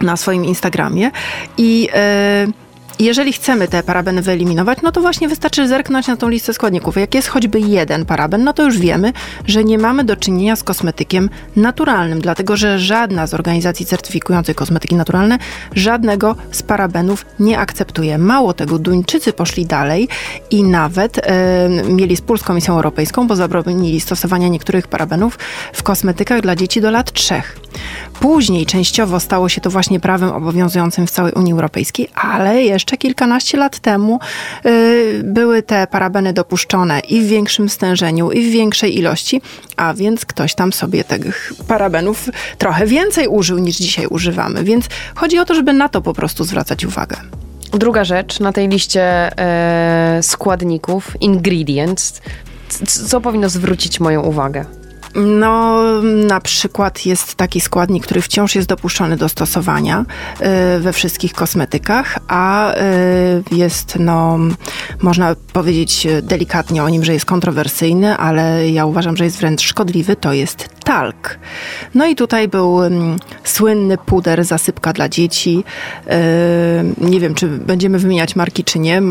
S3: na swoim Instagramie. I yy, jeżeli chcemy te parabeny wyeliminować, no to właśnie wystarczy zerknąć na tą listę składników. Jak jest choćby jeden paraben, no to już wiemy, że nie mamy do czynienia z kosmetykiem naturalnym, dlatego że żadna z organizacji certyfikujących kosmetyki naturalne żadnego z parabenów nie akceptuje. Mało tego, Duńczycy poszli dalej i nawet e, mieli spór z Komisją Europejską, bo zabronili stosowania niektórych parabenów w kosmetykach dla dzieci do lat trzech. Później częściowo stało się to właśnie prawem obowiązującym w całej Unii Europejskiej, ale jeszcze kilkanaście lat temu y, były te parabeny dopuszczone i w większym stężeniu, i w większej ilości, a więc ktoś tam sobie tych parabenów trochę więcej użył niż dzisiaj używamy. Więc chodzi o to, żeby na to po prostu zwracać uwagę.
S2: Druga rzecz na tej liście e, składników, ingredients, co powinno zwrócić moją uwagę?
S3: No, na przykład jest taki składnik, który wciąż jest dopuszczony do stosowania y, we wszystkich kosmetykach, a y, jest, no, można powiedzieć delikatnie o nim, że jest kontrowersyjny, ale ja uważam, że jest wręcz szkodliwy, to jest talk. No i tutaj był um, słynny puder, zasypka dla dzieci. Yy, nie wiem, czy będziemy wymieniać marki, czy nie.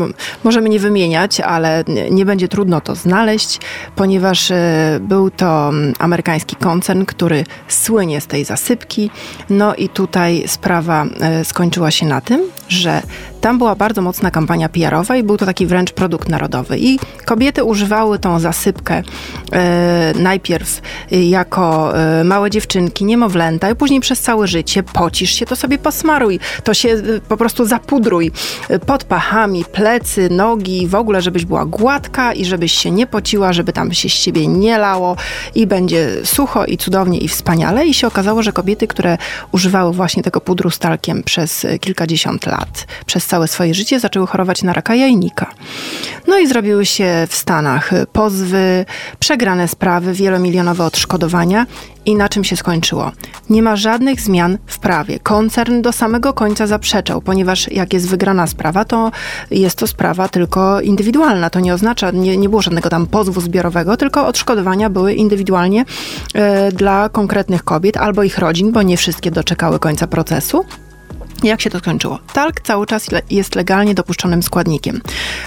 S3: Możemy nie wymieniać, ale nie będzie trudno to znaleźć, ponieważ był to amerykański koncern, który słynie z tej zasypki. No i tutaj sprawa yy, skończyła się na tym, że tam była bardzo mocna kampania PR-owa i był to taki wręcz produkt narodowy. I kobiety używały tą zasypkę e, najpierw jako e, małe dziewczynki, niemowlęta, i później przez całe życie pocisz się, to sobie posmaruj, to się e, po prostu zapudruj e, pod pachami, plecy, nogi, w ogóle, żebyś była gładka i żebyś się nie pociła, żeby tam się z ciebie nie lało i będzie sucho i cudownie i wspaniale. I się okazało, że kobiety, które używały właśnie tego pudru z talkiem przez kilkadziesiąt lat, przez całe swoje życie zaczęły chorować na raka jajnika. No i zrobiły się w Stanach pozwy, przegrane sprawy, wielomilionowe odszkodowania. I na czym się skończyło? Nie ma żadnych zmian w prawie. Koncern do samego końca zaprzeczał, ponieważ jak jest wygrana sprawa, to jest to sprawa tylko indywidualna. To nie oznacza, nie, nie było żadnego tam pozwu zbiorowego, tylko odszkodowania były indywidualnie y, dla konkretnych kobiet albo ich rodzin, bo nie wszystkie doczekały końca procesu. Jak się to skończyło? Talk cały czas jest legalnie dopuszczonym składnikiem.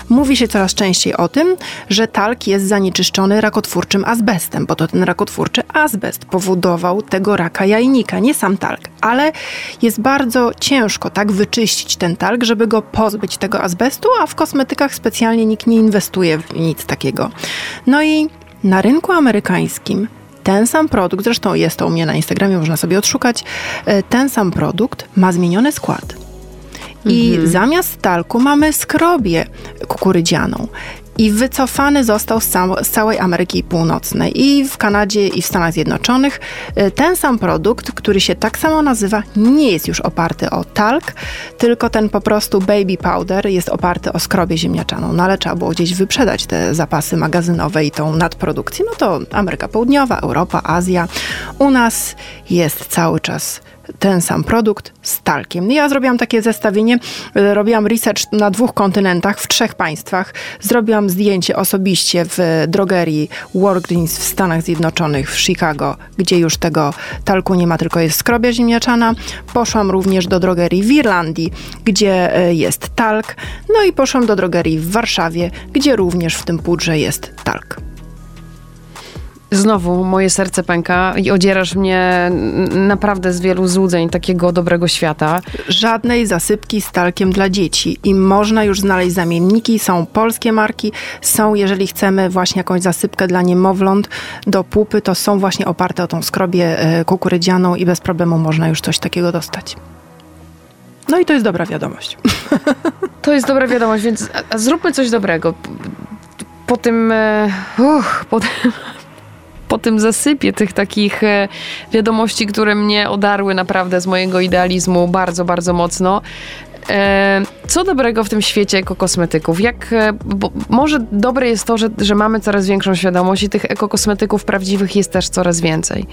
S3: Mówi się coraz częściej o tym, że talk jest zanieczyszczony rakotwórczym azbestem, bo to ten rakotwórczy azbest powodował tego raka jajnika, nie sam talk. Ale jest bardzo ciężko tak wyczyścić ten talk, żeby go pozbyć tego azbestu, a w kosmetykach specjalnie nikt nie inwestuje w nic takiego. No i na rynku amerykańskim ten sam produkt, zresztą jest to u mnie na Instagramie, można sobie odszukać, e, ten sam produkt ma zmieniony skład. I mhm. zamiast talku mamy skrobię kukurydzianą i wycofany został z, z, całej Ameryki Północnej i w Kanadzie i w Stanach Zjednoczonych. E, ten sam produkt, który się tak samo nazywa, nie jest już oparty o talk, tylko ten po prostu baby powder jest oparty o skrobię ziemniaczaną. No ale trzeba było gdzieś wyprzedać te zapasy magazynowe i tą nadprodukcję. No to Ameryka Południowa, Europa, Azja. U nas jest cały czas ten sam produkt z talkiem. Ja zrobiłam takie zestawienie, e, robiłam research na dwóch kontynentach, w trzech państwach. Zrobiłam zdjęcie osobiście w drogerii Walgreens w Stanach Zjednoczonych, w Chicago, gdzie już tego talku nie ma, tylko jest skrobia ziemniaczana. Poszłam również do drogerii w Irlandii, gdzie e, jest talk. No i poszłam do drogerii w Warszawie, gdzie również w tym pudrze jest talk.
S2: Znowu moje serce pęka i odzierasz mnie naprawdę z wielu złudzeń takiego dobrego świata.
S3: Żadnej zasypki z talkiem dla dzieci i można już znaleźć zamienniki. Są polskie marki, są, jeżeli chcemy właśnie jakąś zasypkę dla niemowląt do pupy, to są właśnie oparte o tą skrobię e, kukurydzianą i bez problemu można już coś takiego dostać. No i to jest dobra wiadomość. *laughs*
S2: To jest dobra wiadomość, więc zróbmy coś dobrego. Po tym, e, po tym, po tym zasypie tych takich e, wiadomości, które mnie odarły naprawdę z mojego idealizmu bardzo, bardzo mocno. E, co dobrego w tym świecie ekokosmetyków? Jak, może dobre jest to, że, że mamy coraz większą świadomość i tych ekokosmetyków prawdziwych jest też coraz więcej.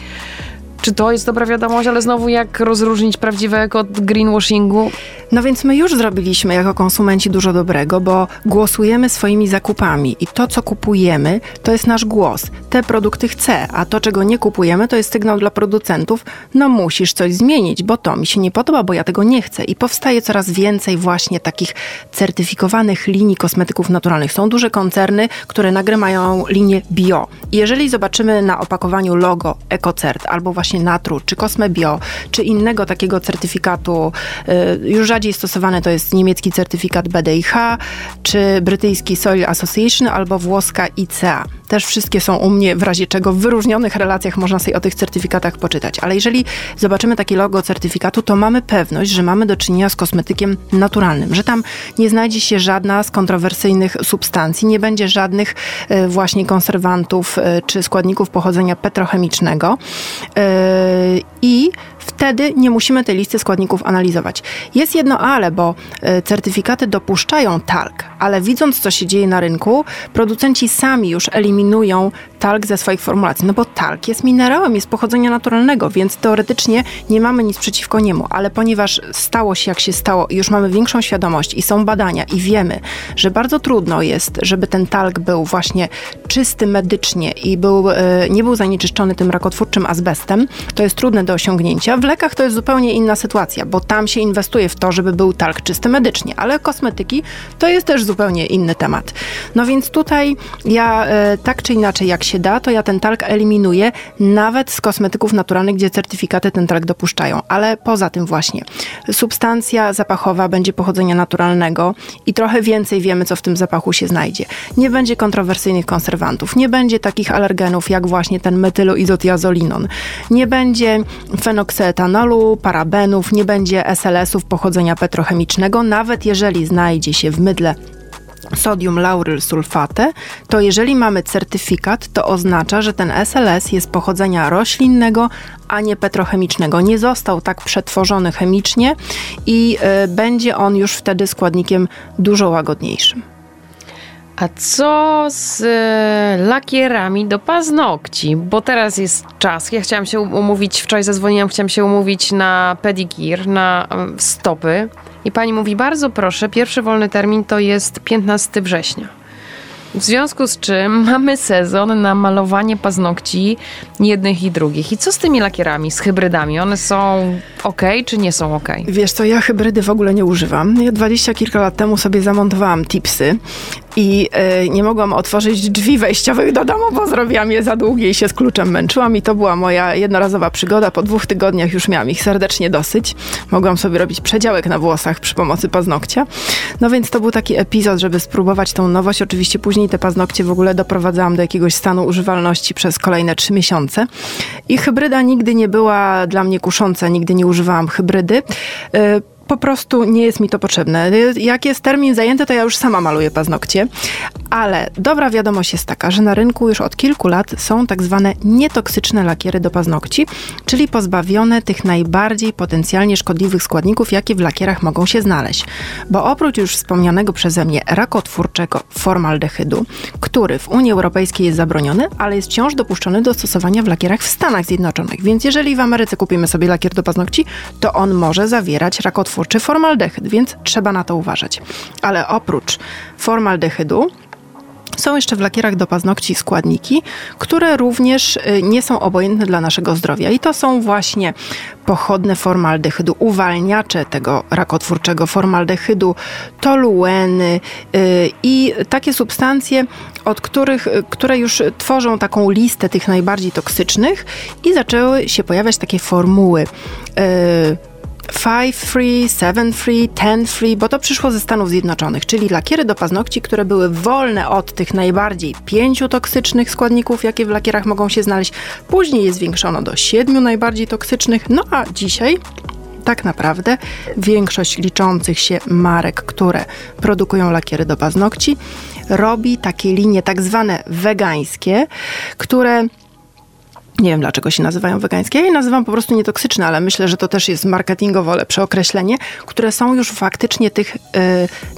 S2: Czy to jest dobra wiadomość, ale znowu jak rozróżnić prawdziwego od greenwashingu?
S3: No więc my już zrobiliśmy jako konsumenci dużo dobrego, bo głosujemy swoimi zakupami i to, co kupujemy, to jest nasz głos. Te produkty chcę, a to, czego nie kupujemy, to jest sygnał dla producentów, no musisz coś zmienić, bo to mi się nie podoba, bo ja tego nie chcę. I powstaje coraz więcej właśnie takich certyfikowanych linii kosmetyków naturalnych. Są duże koncerny, które nagle mają linię bio. I jeżeli zobaczymy na opakowaniu logo EcoCert albo właśnie właśnie Natru, czy Cosme Bio, czy innego takiego certyfikatu, y, już rzadziej stosowany to jest niemiecki certyfikat BDIH, czy brytyjski Soil Association albo włoska ICA. Też wszystkie są u mnie w razie czego w wyróżnionych relacjach można sobie o tych certyfikatach poczytać. Ale jeżeli zobaczymy takie logo certyfikatu, to mamy pewność, że mamy do czynienia z kosmetykiem naturalnym, że tam nie znajdzie się żadna z kontrowersyjnych substancji, nie będzie żadnych y, właśnie konserwantów y, czy składników pochodzenia petrochemicznego. I wtedy nie musimy tej listy składników analizować. Jest jedno ale, bo e, certyfikaty dopuszczają talk, ale widząc, co się dzieje na rynku, producenci sami już eliminują talk ze swoich formulacji. No bo talk jest minerałem, jest pochodzenia naturalnego, więc teoretycznie nie mamy nic przeciwko niemu, ale ponieważ stało się jak się stało i już mamy większą świadomość i są badania i wiemy, że bardzo trudno jest, żeby ten talk był właśnie czysty medycznie i był, e, nie był zanieczyszczony tym rakotwórczym azbestem, to jest trudne do osiągnięcia. W lekach to jest zupełnie inna sytuacja, bo tam się inwestuje w to, żeby był talk czysty medycznie, ale kosmetyki to jest też zupełnie inny temat. No więc tutaj ja e, tak czy inaczej, jak się da, to ja ten talk eliminuję nawet z kosmetyków naturalnych, gdzie certyfikaty ten talk dopuszczają. Ale poza tym właśnie substancja zapachowa będzie pochodzenia naturalnego i trochę więcej wiemy, co w tym zapachu się znajdzie. Nie będzie kontrowersyjnych konserwantów, nie będzie takich alergenów jak właśnie ten metyloizotiazolinon, nie będzie fenoksetanolu, parabenów, nie będzie SLS-ów pochodzenia petrochemicznego, nawet jeżeli znajdzie się w mydle sodium lauryl sulfatę, to jeżeli mamy certyfikat, to oznacza, że ten SLS jest pochodzenia roślinnego, a nie petrochemicznego. Nie został tak przetworzony chemicznie i y, będzie on już wtedy składnikiem dużo łagodniejszym.
S2: A co z e, lakierami do paznokci? Bo teraz jest czas. Ja chciałam się umówić, wczoraj zadzwoniłam, chciałam się umówić na pedicure, na stopy. I pani mówi, bardzo proszę, pierwszy wolny termin to jest 15 września. W związku z czym *laughs* mamy sezon na malowanie paznokci jednych i drugich. I co z tymi lakierami, z hybrydami? One są ok, czy nie są ok?
S3: Wiesz co, ja hybrydy w ogóle nie używam. Ja dwadzieścia kilka lat temu sobie zamontowałam tipsy i y, nie mogłam otworzyć drzwi wejściowych do domu, bo zrobiłam je za długie i się z kluczem męczyłam i to była moja jednorazowa przygoda. Po dwóch tygodniach już miałam ich serdecznie dosyć. Mogłam sobie robić przedziałek na włosach przy pomocy paznokcia. No więc to był taki epizod, żeby spróbować tą nowość. Oczywiście później te paznokcie w ogóle doprowadzałam do jakiegoś stanu używalności przez kolejne trzy miesiące. I hybryda nigdy nie była dla mnie kusząca, nigdy nie używałam hybrydy. Y, po prostu nie jest mi to potrzebne. Jak jest termin zajęty, to ja już sama maluję paznokcie, Ale dobra wiadomość jest taka, że na rynku już od kilku lat są tak zwane nietoksyczne lakiery do paznokci, czyli pozbawione tych najbardziej potencjalnie szkodliwych składników, jakie w lakierach mogą się znaleźć. Bo oprócz już wspomnianego przeze mnie rakotwórczego formaldehydu, który w Unii Europejskiej jest zabroniony, ale jest wciąż dopuszczony do stosowania w lakierach w Stanach Zjednoczonych. Więc jeżeli w Ameryce kupimy sobie lakier do paznokci, to on może zawierać rakotwórczy formaldehyd, więc trzeba na to uważać. Ale oprócz formaldehydu, są jeszcze w lakierach do paznokci składniki, które również y, nie są obojętne dla naszego zdrowia. I to są właśnie pochodne formaldehydu, uwalniacze tego rakotwórczego formaldehydu, tolueny y, i takie substancje, od których, y, które już tworzą taką listę tych najbardziej toksycznych i zaczęły się pojawiać takie formuły 5 free, 7 free, 10 free, bo to przyszło ze Stanów Zjednoczonych, czyli lakiery do paznokci, które były wolne od tych najbardziej pięciu toksycznych składników, jakie w lakierach mogą się znaleźć. Później je zwiększono do siedmiu najbardziej toksycznych, no a dzisiaj tak naprawdę większość liczących się marek, które produkują lakiery do paznokci, robi takie linie tak zwane wegańskie, które nie wiem, dlaczego się nazywają wegańskie. Ja je nazywam po prostu nietoksyczne, ale myślę, że to też jest marketingowo lepsze określenie, które są już faktycznie tych y,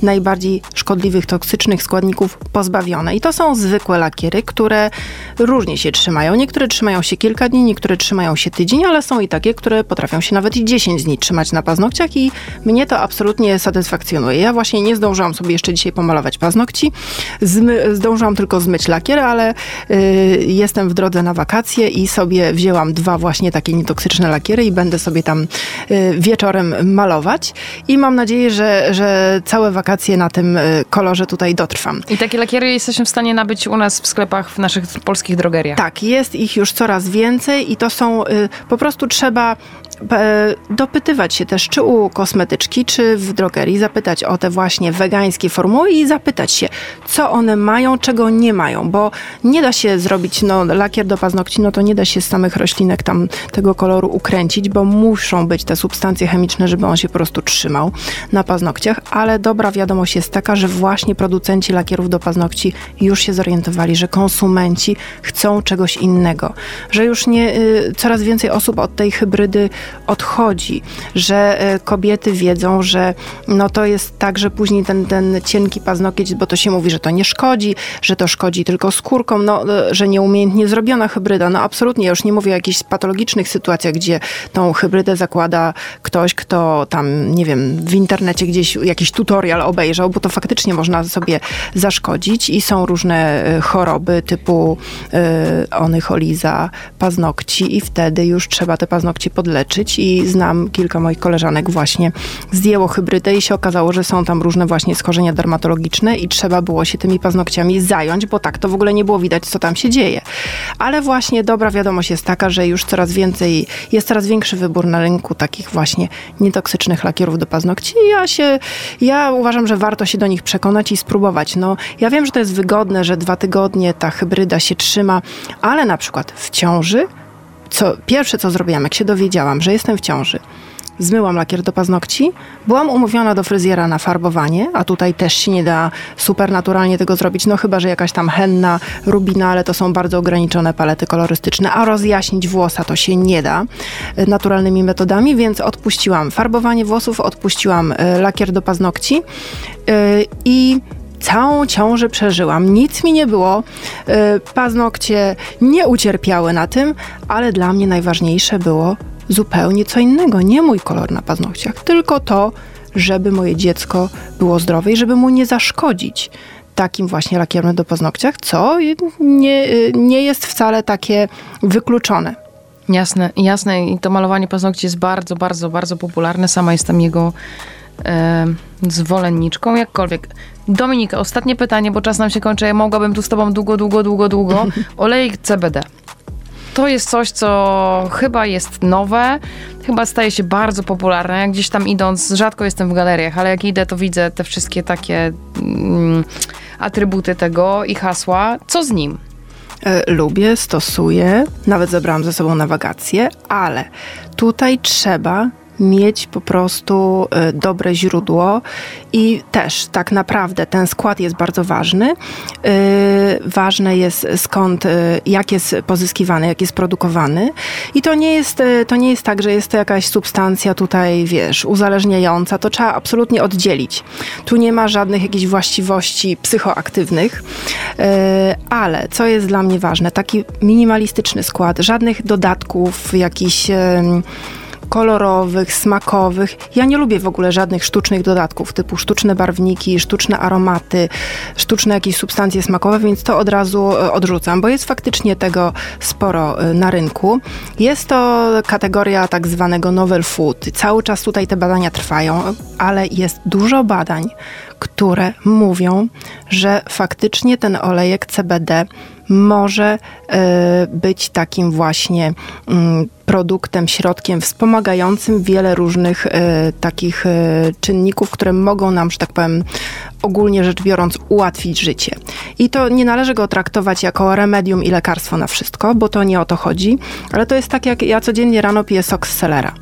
S3: najbardziej szkodliwych, toksycznych składników pozbawione. I to są zwykłe lakiery, które różnie się trzymają. Niektóre trzymają się kilka dni, niektóre trzymają się tydzień, ale są i takie, które potrafią się nawet i 10 dni trzymać na paznokciach i mnie to absolutnie satysfakcjonuje. Ja właśnie nie zdążyłam sobie jeszcze dzisiaj pomalować paznokci. Zmy, zdążyłam tylko zmyć lakier, ale y, jestem w drodze na wakacje i sobie wzięłam dwa właśnie takie nietoksyczne lakiery i będę sobie tam y, wieczorem malować. I mam nadzieję, że, że całe wakacje na tym y, kolorze tutaj dotrwam.
S2: I takie lakiery jesteśmy w stanie nabyć u nas w sklepach w naszych polskich drogeriach.
S3: Tak, jest ich już coraz więcej i to są, y, po prostu trzeba dopytywać się też, czy u kosmetyczki, czy w drogerii, zapytać o te właśnie wegańskie formuły i zapytać się, co one mają, czego nie mają, bo nie da się zrobić, no lakier do paznokci, no to nie da się z samych roślinek tam tego koloru ukręcić, bo muszą być te substancje chemiczne, żeby on się po prostu trzymał na paznokciach, ale dobra wiadomość jest taka, że właśnie producenci lakierów do paznokci już się zorientowali, że konsumenci chcą czegoś innego, że już nie, y, coraz więcej osób od tej hybrydy odchodzi, że e, kobiety wiedzą, że no to jest tak, że później ten, ten cienki paznokieć, bo to się mówi, że to nie szkodzi, że to szkodzi tylko skórką, no, e, że nieumiejętnie zrobiona hybryda. No absolutnie, ja już nie mówię o jakichś patologicznych sytuacjach, gdzie tą hybrydę zakłada ktoś, kto tam, nie wiem, w internecie gdzieś jakiś tutorial obejrzał, bo to faktycznie można sobie zaszkodzić i są różne e, choroby typu y, onycholiza paznokci i wtedy już trzeba te paznokcie podleczyć i znam kilka moich koleżanek właśnie zdjęło hybrydę i się okazało, że są tam różne właśnie schorzenia dermatologiczne i trzeba było się tymi paznokciami zająć, bo tak to w ogóle nie było widać, co tam się dzieje. Ale właśnie dobra wiadomość jest taka, że już coraz więcej, jest coraz większy wybór na rynku takich właśnie nietoksycznych lakierów do paznokci i ja się, ja uważam, że warto się do nich przekonać i spróbować. No, ja wiem, że to jest wygodne, że dwa tygodnie ta hybryda się trzyma, ale na przykład w ciąży co, pierwsze co zrobiłam, jak się dowiedziałam, że jestem w ciąży, zmyłam lakier do paznokci, byłam umówiona do fryzjera na farbowanie, a tutaj też się nie da super naturalnie tego zrobić, no chyba, że jakaś tam henna, rubina, ale to są bardzo ograniczone palety kolorystyczne, a rozjaśnić włosa to się nie da e, naturalnymi metodami, więc odpuściłam farbowanie włosów, odpuściłam e, lakier do paznokci e, i Całą ciążę przeżyłam, nic mi nie było, e, paznokcie nie ucierpiały na tym, ale dla mnie najważniejsze było zupełnie co innego, nie mój kolor na paznokciach, tylko to, żeby moje dziecko było zdrowe i żeby mu nie zaszkodzić takim właśnie lakierem do paznokciach, co nie, nie jest wcale takie wykluczone.
S2: Jasne, jasne. I to malowanie paznokci jest bardzo, bardzo, bardzo popularne. Sama jestem jego zwolenniczką, jakkolwiek. Dominika, ostatnie pytanie, bo czas nam się kończy. Ja mogłabym tu z tobą długo, długo, długo, długo. *laughs* Olejek CBD. To jest coś, co chyba jest nowe, chyba staje się bardzo popularne. Jak gdzieś tam idąc, rzadko jestem w galeriach, ale jak idę, to widzę te wszystkie takie mm, atrybuty tego i hasła. Co z nim?
S3: E, lubię, stosuję, nawet zabrałam ze sobą na wakacje, ale tutaj trzeba mieć po prostu y, dobre źródło i też tak naprawdę ten skład jest bardzo ważny. Y, ważne jest skąd, y, jak jest pozyskiwany, jak jest produkowany i to nie jest, to nie jest tak, że jest to jakaś substancja tutaj, wiesz, uzależniająca. To trzeba absolutnie oddzielić. Tu nie ma żadnych jakichś właściwości psychoaktywnych, ale co jest dla mnie ważne, taki minimalistyczny skład, żadnych dodatków, jakichś kolorowych, smakowych. Ja nie lubię w ogóle żadnych sztucznych dodatków, typu sztuczne barwniki, sztuczne aromaty, sztuczne jakieś substancje smakowe, więc to od razu e, odrzucam, bo jest faktycznie tego sporo e, na rynku. Jest to kategoria tak zwanego novel food. Cały czas tutaj te badania trwają, ale jest dużo badań, które mówią, że faktycznie ten olejek CBD może e, być takim właśnie mm, produktem, środkiem wspomagającym wiele różnych e, takich e, czynników, które mogą nam, że tak powiem, ogólnie rzecz biorąc, ułatwić życie. I to nie należy go traktować jako remedium i lekarstwo na wszystko, bo to nie o to chodzi, ale to jest tak, jak ja codziennie rano piję sok z selera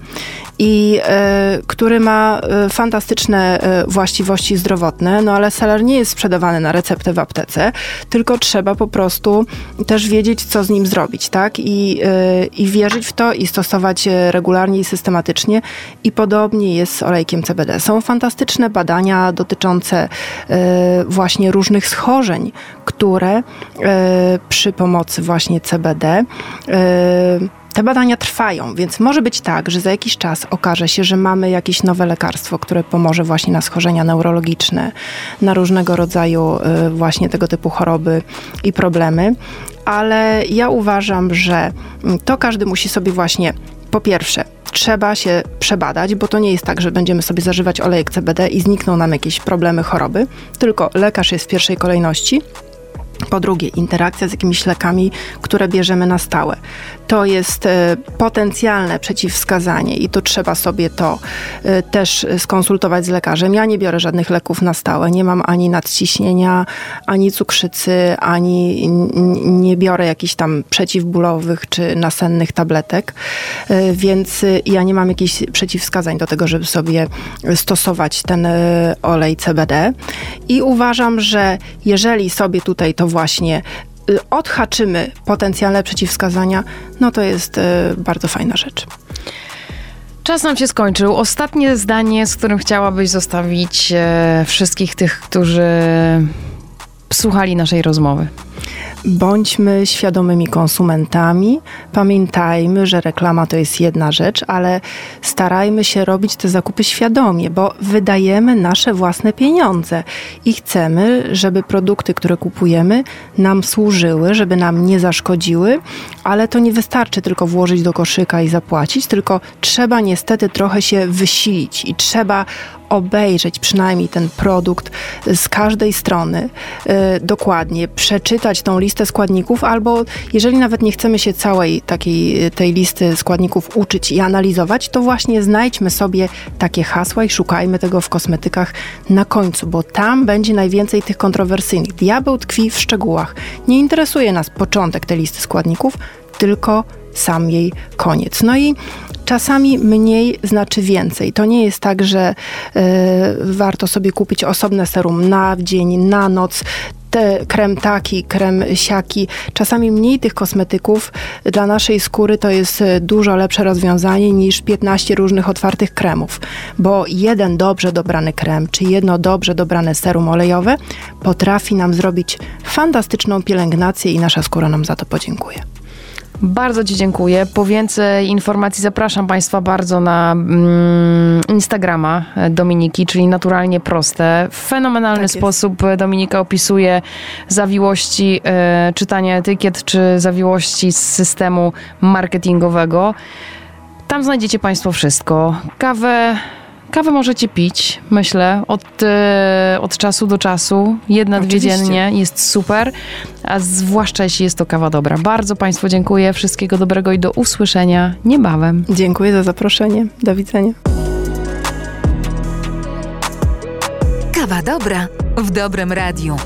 S3: i e, który ma fantastyczne właściwości zdrowotne, no ale seler nie jest sprzedawany na receptę w aptece, tylko trzeba po prostu też wiedzieć, co z nim zrobić, tak? I, i wierzyć w to i stosować regularnie i systematycznie. I podobnie jest z olejkiem CBD. Są fantastyczne badania dotyczące właśnie różnych schorzeń, które przy pomocy właśnie CBD te badania trwają, więc może być tak, że za jakiś czas okaże się, że mamy jakieś nowe lekarstwo, które pomoże właśnie na schorzenia neurologiczne, na różnego rodzaju właśnie tego typu choroby i problemy. Ale ja uważam, że to każdy musi sobie właśnie po pierwsze trzeba się przebadać, bo to nie jest tak, że będziemy sobie zażywać olejek CBD i znikną nam jakieś problemy, choroby, tylko lekarz jest w pierwszej kolejności. Po drugie, interakcja z jakimiś lekami, które bierzemy na stałe to jest e, potencjalne przeciwwskazanie i to trzeba sobie to e, też skonsultować z lekarzem. Ja nie biorę żadnych leków na stałe, nie mam ani nadciśnienia, ani cukrzycy, ani nie biorę jakichś tam przeciwbólowych czy nasennych tabletek, e, więc ja nie mam jakichś przeciwwskazań do tego, żeby sobie stosować ten olej CBD i uważam, że jeżeli sobie tutaj to właśnie odhaczymy potencjalne przeciwwskazania, no to jest y, bardzo fajna rzecz.
S2: Czas nam się skończył. Ostatnie zdanie, z którym chciałabyś zostawić e, wszystkich tych, którzy słuchali naszej rozmowy.
S3: Bądźmy świadomymi konsumentami. Pamiętajmy, że reklama to jest jedna rzecz, ale starajmy się robić te zakupy świadomie, bo wydajemy nasze własne pieniądze i chcemy, żeby produkty, które kupujemy, nam służyły, żeby nam nie zaszkodziły, ale to nie wystarczy tylko włożyć do koszyka i zapłacić, tylko trzeba niestety trochę się wysilić i trzeba obejrzeć przynajmniej ten produkt z każdej strony yy, dokładnie, przeczytać tą listę składników, albo jeżeli nawet nie chcemy się całej takiej tej listy składników uczyć i analizować, to właśnie znajdźmy sobie takie hasła i szukajmy tego w kosmetykach na końcu, bo tam będzie najwięcej tych kontrowersyjnych. Diabeł tkwi w szczegółach. Nie interesuje nas początek tej listy składników, tylko sam jej koniec. No i czasami mniej znaczy więcej. To nie jest tak, że y, warto sobie kupić osobne serum na dzień, na noc te krem taki, krem siaki. Czasami mniej tych kosmetyków dla naszej skóry to jest dużo lepsze rozwiązanie niż 15 różnych otwartych kremów, bo jeden dobrze dobrany krem, czy jedno dobrze dobrane serum olejowe potrafi nam zrobić fantastyczną pielęgnację i nasza skóra nam za to podziękuje.
S2: Bardzo Ci dziękuję. Po więcej informacji zapraszam Państwa bardzo na mm, Instagrama Dominiki, czyli naturalnie proste. W fenomenalny tak sposób Dominika opisuje zawiłości e, czytania etykiet czy zawiłości z systemu marketingowego. Tam znajdziecie Państwo wszystko. Kawę Kawę możecie pić, myślę, od, e, od czasu do czasu. Jedna, Oczywiście. dwie dziennie jest super, a zwłaszcza jeśli jest to kawa dobra. Bardzo Państwu dziękuję. Wszystkiego dobrego i do usłyszenia niebawem.
S3: Dziękuję za zaproszenie. Do widzenia.
S1: Kawa dobra w dobrym radiu.